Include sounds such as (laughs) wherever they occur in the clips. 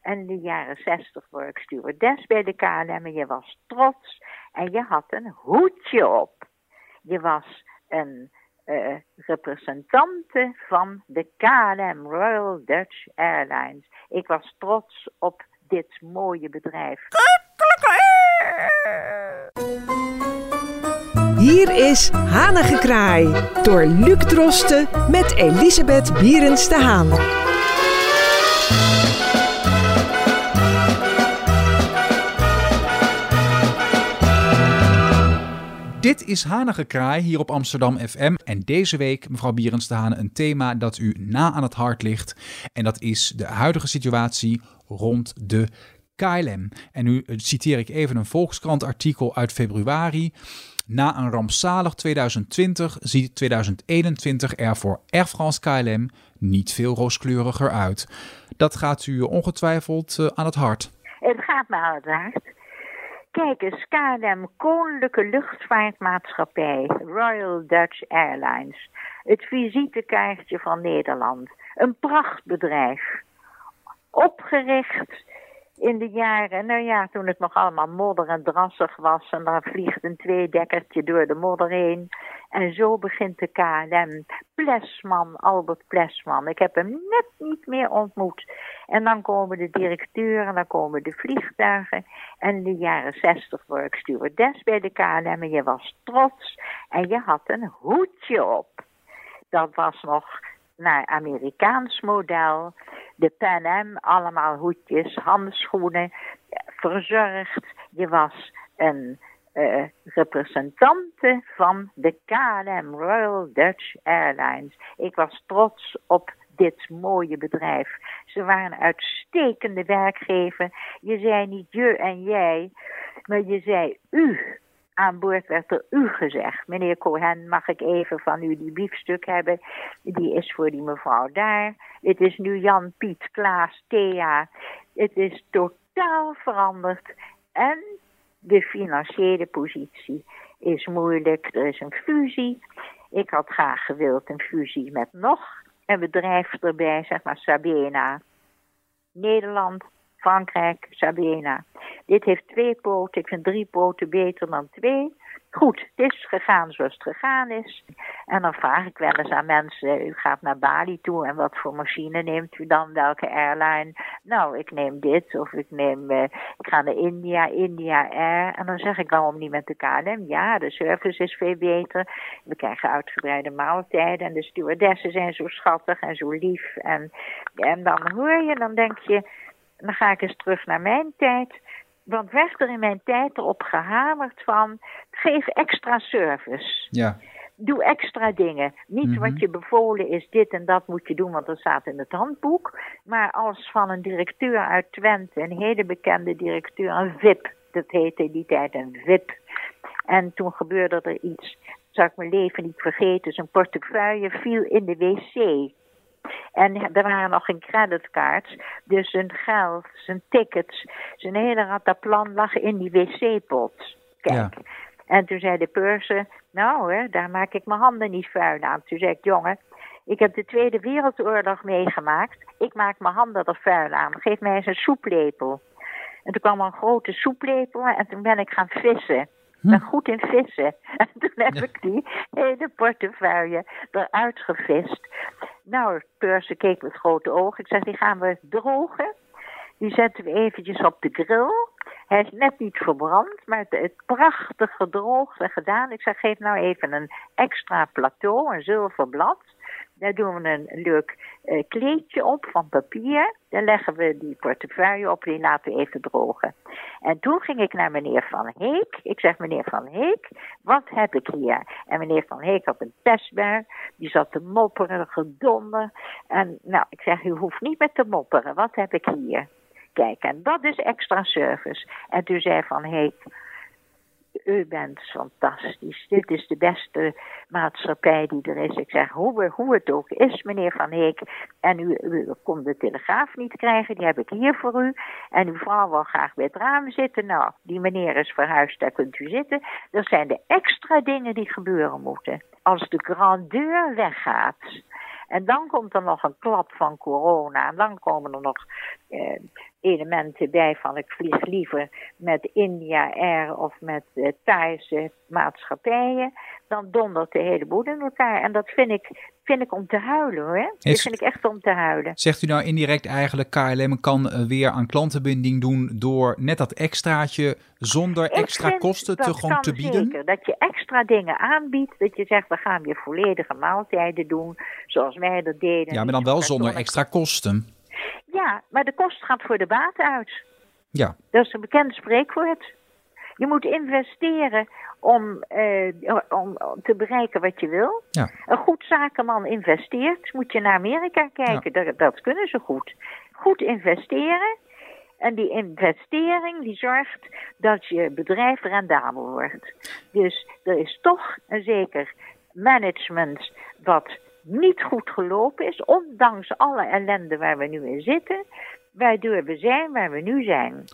En in de jaren zestig word ik stewardess bij de KLM en je was trots en je had een hoedje op. Je was een uh, representante van de KLM, Royal Dutch Airlines. Ik was trots op dit mooie bedrijf. Hier is Hanengekraai door Luc Drosten met Elisabeth Bierens de Haan. Dit is Hanengekraai hier op Amsterdam FM. En deze week, mevrouw Bierens de Haan, een thema dat u na aan het hart ligt. En dat is de huidige situatie rond de KLM. En nu citeer ik even een Volkskrant artikel uit februari. Na een rampzalig 2020 ziet 2021 er voor Air France KLM niet veel rooskleuriger uit. Dat gaat u ongetwijfeld uh, aan het hart. Het gaat me aan het hart. Kijk eens, KLM, Koninklijke Luchtvaartmaatschappij, Royal Dutch Airlines. Het visitekaartje van Nederland. Een prachtbedrijf. Opgericht in de jaren, nou ja, toen het nog allemaal modder en drassig was en dan vliegt een tweedekkertje door de modder heen. En zo begint de KLM. Plesman, Albert Plesman. Ik heb hem net niet meer ontmoet. En dan komen de directeuren, dan komen de vliegtuigen. En in de jaren zestig word ik stewardess bij de KLM en je was trots. En je had een hoedje op. Dat was nog naar Amerikaans model. De Pan Am, allemaal hoedjes, handschoenen, verzorgd. Je was een uh, representante van de KLM, Royal Dutch Airlines. Ik was trots op dit mooie bedrijf. Ze waren een uitstekende werkgever. Je zei niet je en jij, maar je zei u aan boord werd er u gezegd. Meneer Cohen, mag ik even van u die biefstuk hebben? Die is voor die mevrouw daar. Het is nu Jan, Piet, Klaas, Thea. Het is totaal veranderd. En de financiële positie is moeilijk. Er is een fusie. Ik had graag gewild een fusie met nog een bedrijf erbij, zeg maar Sabena. Nederland, Frankrijk, Sabena. Dit heeft twee poten. Ik vind drie poten beter dan twee. Goed, het is gegaan zoals het gegaan is. En dan vraag ik wel eens aan mensen, u gaat naar Bali toe en wat voor machine neemt u dan? Welke airline? Nou, ik neem dit of ik neem, uh, ik ga naar India, India Air. En dan zeg ik, waarom niet met de KLM? Ja, de service is veel beter. We krijgen uitgebreide maaltijden en de stewardessen zijn zo schattig en zo lief. En, en dan hoor je, dan denk je, dan ga ik eens terug naar mijn tijd. Want werd er in mijn tijd erop gehamerd van, geef extra service. Ja. Doe extra dingen. Niet Mhm. wat je bevolen is, dit en dat moet je doen, want dat staat in het handboek. Maar als van een directeur uit Twente, een hele bekende directeur, een VIP, dat heette in die tijd een VIP. En toen gebeurde er iets, zou ik mijn leven niet vergeten, zijn portefeuille viel in de wc. En er waren nog geen creditcards. Dus zijn geld, zijn tickets, zijn hele rataplan lag in die wc-pot. Kijk. Ja. En toen zei de purser, nou hè, daar maak ik mijn handen niet vuil aan. Toen zei ik, jongen, ik heb de Tweede Wereldoorlog meegemaakt. Ik maak mijn handen er vuil aan. Geef mij eens een soeplepel. En toen kwam er een grote soeplepel en toen ben ik gaan vissen. Ik ben goed in vissen. (laughs) En toen heb ik die hele portefeuille eruit gevist. Nou, de purser keek met grote ogen. Ik zeg, die gaan we drogen. Die zetten we eventjes op de grill. Hij is net niet verbrand, maar het, het prachtig gedroogd en gedaan. Ik zeg, geef nou even een extra plateau, een zilver blad. Daar doen we een leuk eh, kleedje op van papier. Daar leggen we die portefeuille op, die laten we even drogen. En toen ging ik naar meneer Van Heek. Ik zeg, meneer Van Heek, wat heb ik hier? En meneer Van Heek had een pestbuik. Die zat te mopperen, gedonder. En nou, ik zeg, u hoeft niet meer te mopperen. Wat heb ik hier? Kijk, en dat is extra service. En toen zei Van Heek, u bent fantastisch. Dit is de beste maatschappij die er is. Ik zeg, hoe, hoe het ook is, meneer Van Heek. En u, u kon de telegraaf niet krijgen, die heb ik hier voor u. En uw vrouw wil graag bij het raam zitten. Nou, die meneer is verhuisd, daar kunt u zitten. Dat zijn de extra dingen die gebeuren moeten. Als de grandeur weggaat. En dan komt er nog een klap van corona. En dan komen er nog eh, elementen bij van ik vlieg liever met India Air of met uh, Thaise maatschappijen, dan dondert de hele boel in elkaar. En dat vind ik, vind ik om te huilen hoor. Dat vind ik echt om te huilen. Zegt u nou indirect eigenlijk KLM kan eh, weer aan klantenbinding doen door net dat extraatje zonder extra kosten te, gewoon te bieden? Zeker, dat je extra dingen aanbiedt, dat je zegt we gaan weer volledige maaltijden doen, zoals wij dat deden. Ja, maar dan wel zonder extra kosten. Ja, maar de kost gaat voor de baat uit. Ja. Dat is een bekend spreekwoord. Je moet investeren om, uh, om te bereiken wat je wil. Ja. Een goed zakenman investeert. Moet je naar Amerika kijken, dat, dat kunnen ze goed. Goed investeren. En die investering die zorgt dat je bedrijf rendabel wordt. Dus er is toch een zeker management wat niet goed gelopen is, ondanks alle ellende waar we nu in zitten, waardoor we zijn waar we nu zijn.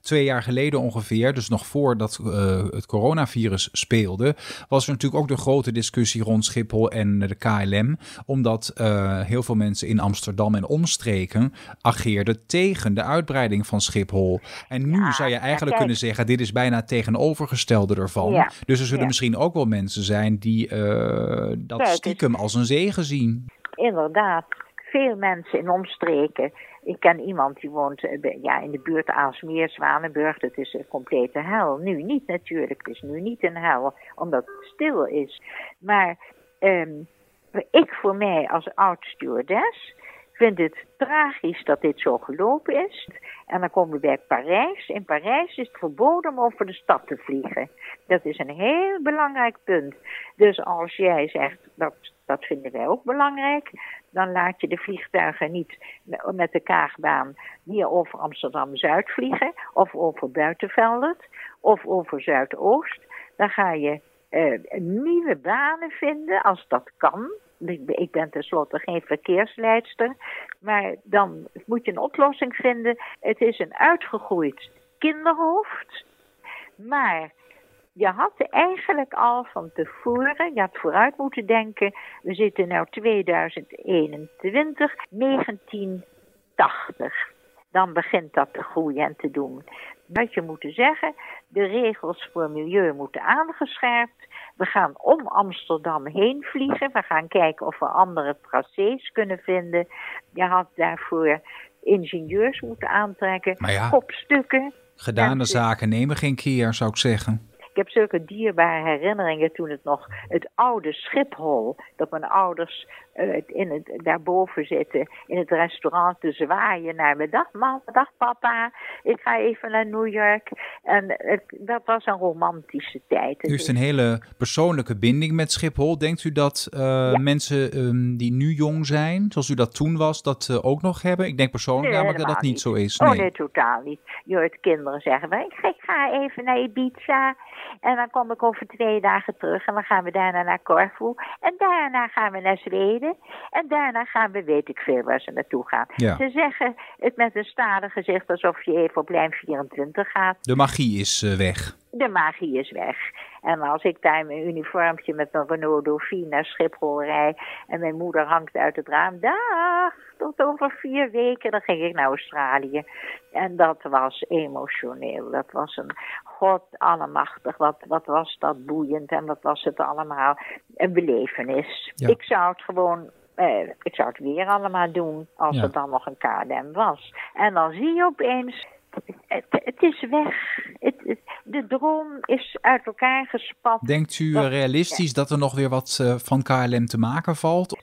Twee jaar geleden ongeveer, dus nog voordat uh, het coronavirus speelde, was er natuurlijk ook de grote discussie rond Schiphol en de KLM. Omdat uh, heel veel mensen in Amsterdam en omstreken ageerden tegen de uitbreiding van Schiphol. En nu ja, zou je eigenlijk kunnen zeggen, dit is bijna tegenovergestelde ervan. Ja, dus er zullen misschien ook wel mensen zijn die uh, dat kijk, stiekem als een zegen zien. Inderdaad, veel mensen in omstreken ik ken iemand die woont ja, in de buurt Aalsmeer, Zwanenburg. Dat is een complete hel. Nu niet natuurlijk. Het is nu niet een hel, omdat het stil is. Maar um, ik voor mij als oud stewardess vind het tragisch dat dit zo gelopen is. En dan komen we bij Parijs. In Parijs is het verboden om over de stad te vliegen. Dat is een heel belangrijk punt. Dus als jij zegt, dat, dat vinden wij ook belangrijk, dan laat je de vliegtuigen niet met de kaagbaan hier over Amsterdam-Zuid vliegen, of over Buitenveldert, of over Zuidoost. Dan ga je uh, nieuwe banen vinden, als dat kan. Ik ben tenslotte geen verkeersleidster, maar dan moet je een oplossing vinden. Het is een uitgegroeid kinderhoofd, maar je had eigenlijk al van tevoren, je had vooruit moeten denken, we zitten nu 2021, 1980. Dan begint dat te groeien en te doen. Wat je moet zeggen, de regels voor milieu moeten aangescherpt. We gaan om Amsterdam heen vliegen. We gaan kijken of we andere tracés kunnen vinden. Je had daarvoor ingenieurs moeten aantrekken, ja, kopstukken. Gedane zaken nemen geen keer, zou ik zeggen. Ik heb zulke dierbare herinneringen toen het nog het oude Schiphol, dat mijn ouders in het, daarboven zitten in het restaurant te zwaaien naar me. Dag mama, dag papa, ik ga even naar New York. En het, dat was een romantische tijd. U heeft een hele persoonlijke binding met Schiphol. Denkt u dat uh, ja. mensen um, die nu jong zijn, zoals u dat toen was, dat uh, ook nog hebben? Ik denk persoonlijk nee, namelijk dat dat niet, niet zo is. Nee. Nee. Oh nee, totaal niet. Je hoort kinderen zeggen, ga, ik ga even naar Ibiza. En dan kom ik over twee dagen terug en dan gaan we daarna naar Corfu. En daarna gaan we naar Zweden. En daarna gaan we, weet ik veel waar ze naartoe gaan. Ja. Ze zeggen het met een stadig gezicht alsof je even op lijn 24 gaat. De magie is uh, weg. De magie is weg. En als ik daar in mijn uniformpje met mijn Renault Dauphine naar Schiphol rijd en mijn moeder hangt uit het raam, dag, vier weken, dan ging ik naar Australië. En dat was emotioneel. Dat was een god allemachtig. Wat, wat was dat boeiend en wat was het allemaal een belevenis. Ja. Ik zou het gewoon uh, ik zou het weer allemaal doen als Ja. er dan nog een KLM was. En dan zie je opeens, het, het is weg. Het, het- de droom is uit elkaar gespat. Denkt u Dat- realistisch dat er nog weer wat uh, van KLM te maken valt?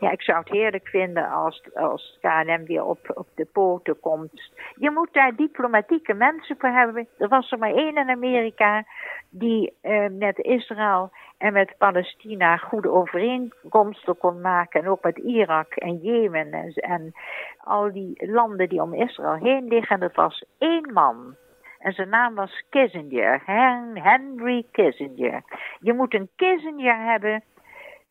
Ja, ik zou het heerlijk vinden als, als KLM weer op, op de poten komt. Je moet daar diplomatieke mensen voor hebben. Er was er maar één in Amerika die eh, met Israël en met Palestina goede overeenkomsten kon maken. En ook met Irak en Jemen en, en al die landen die om Israël heen liggen. Dat was één man. En zijn naam was Kissinger, Hen- Henry Kissinger. Je moet een Kissinger hebben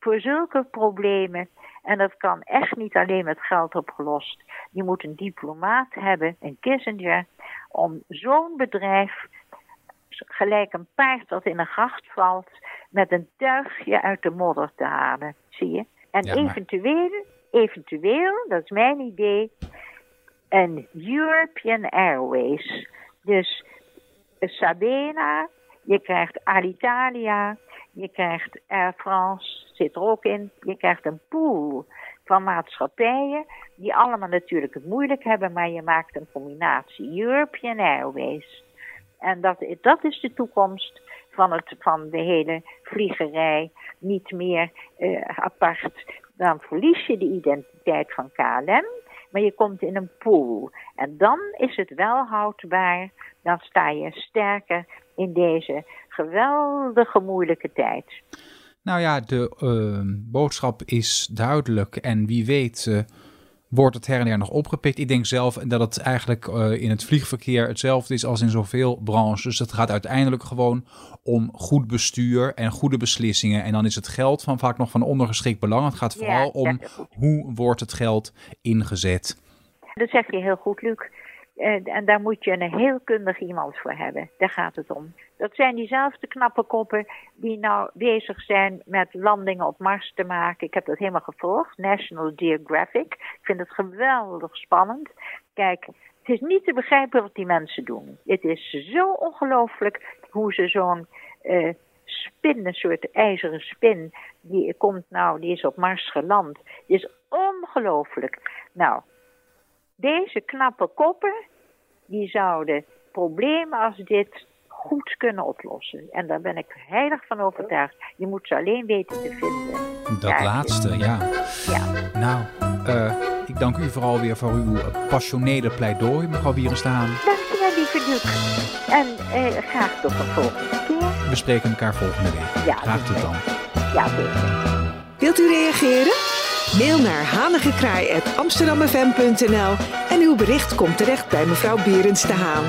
voor zulke problemen. En dat kan echt niet alleen met geld opgelost. Je moet een diplomaat hebben, een Kissinger, om zo'n bedrijf, gelijk een paard dat in een gracht valt, met een tuigje uit de modder te halen. Zie je? En Ja, maar- eventueel, eventueel, dat is mijn idee, een European Airways. Dus Sabena, je krijgt Alitalia, je krijgt Air France, zit er ook in. Je krijgt een pool van maatschappijen die allemaal natuurlijk het moeilijk hebben, maar je maakt een combinatie European Airways. En dat, dat is de toekomst van, het, van de hele vliegerij. Niet meer uh, apart. Dan verlies je de identiteit van KLM, maar je komt in een pool. En dan is het wel houdbaar. Dan sta je sterker in deze geweldige moeilijke tijd. Nou ja, de uh, boodschap is duidelijk en wie weet uh, wordt het her en der nog opgepikt. Ik denk zelf dat het eigenlijk uh, in het vliegverkeer hetzelfde is als in zoveel branches. Dus het gaat uiteindelijk gewoon om goed bestuur en goede beslissingen. En dan is het geld van vaak nog van ondergeschikt belang. Het gaat vooral ja, om hoe wordt het geld ingezet. Dat zeg je heel goed, Luc. En daar moet je een heel kundig iemand voor hebben. Daar gaat het om. Dat zijn diezelfde knappe koppen die nou bezig zijn met landingen op Mars te maken. Ik heb dat helemaal gevolgd. National Geographic. Ik vind het geweldig spannend. Kijk, het is niet te begrijpen wat die mensen doen. Het is zo ongelooflijk hoe ze zo'n uh, spin, een soort ijzeren spin, die komt nou, die is op Mars geland. Die is ongelooflijk. Nou, deze knappe koppen, die zouden problemen als dit goed kunnen oplossen. En daar ben ik heilig van overtuigd. Je moet ze alleen weten te vinden. Dat laatste, ja. ja. Nou, uh, ik dank u vooral weer voor uw passionele pleidooi, mevrouw Wierenstaan. Dankjewel, lieve Duc. En uh, graag tot de volgende keer. We spreken elkaar volgende week. Ja, graag tot dan. Ja, zeker. Wilt u reageren? Mail naar hanigekraai.amsterdammefm.nl en uw bericht komt terecht bij mevrouw Berends de Haan.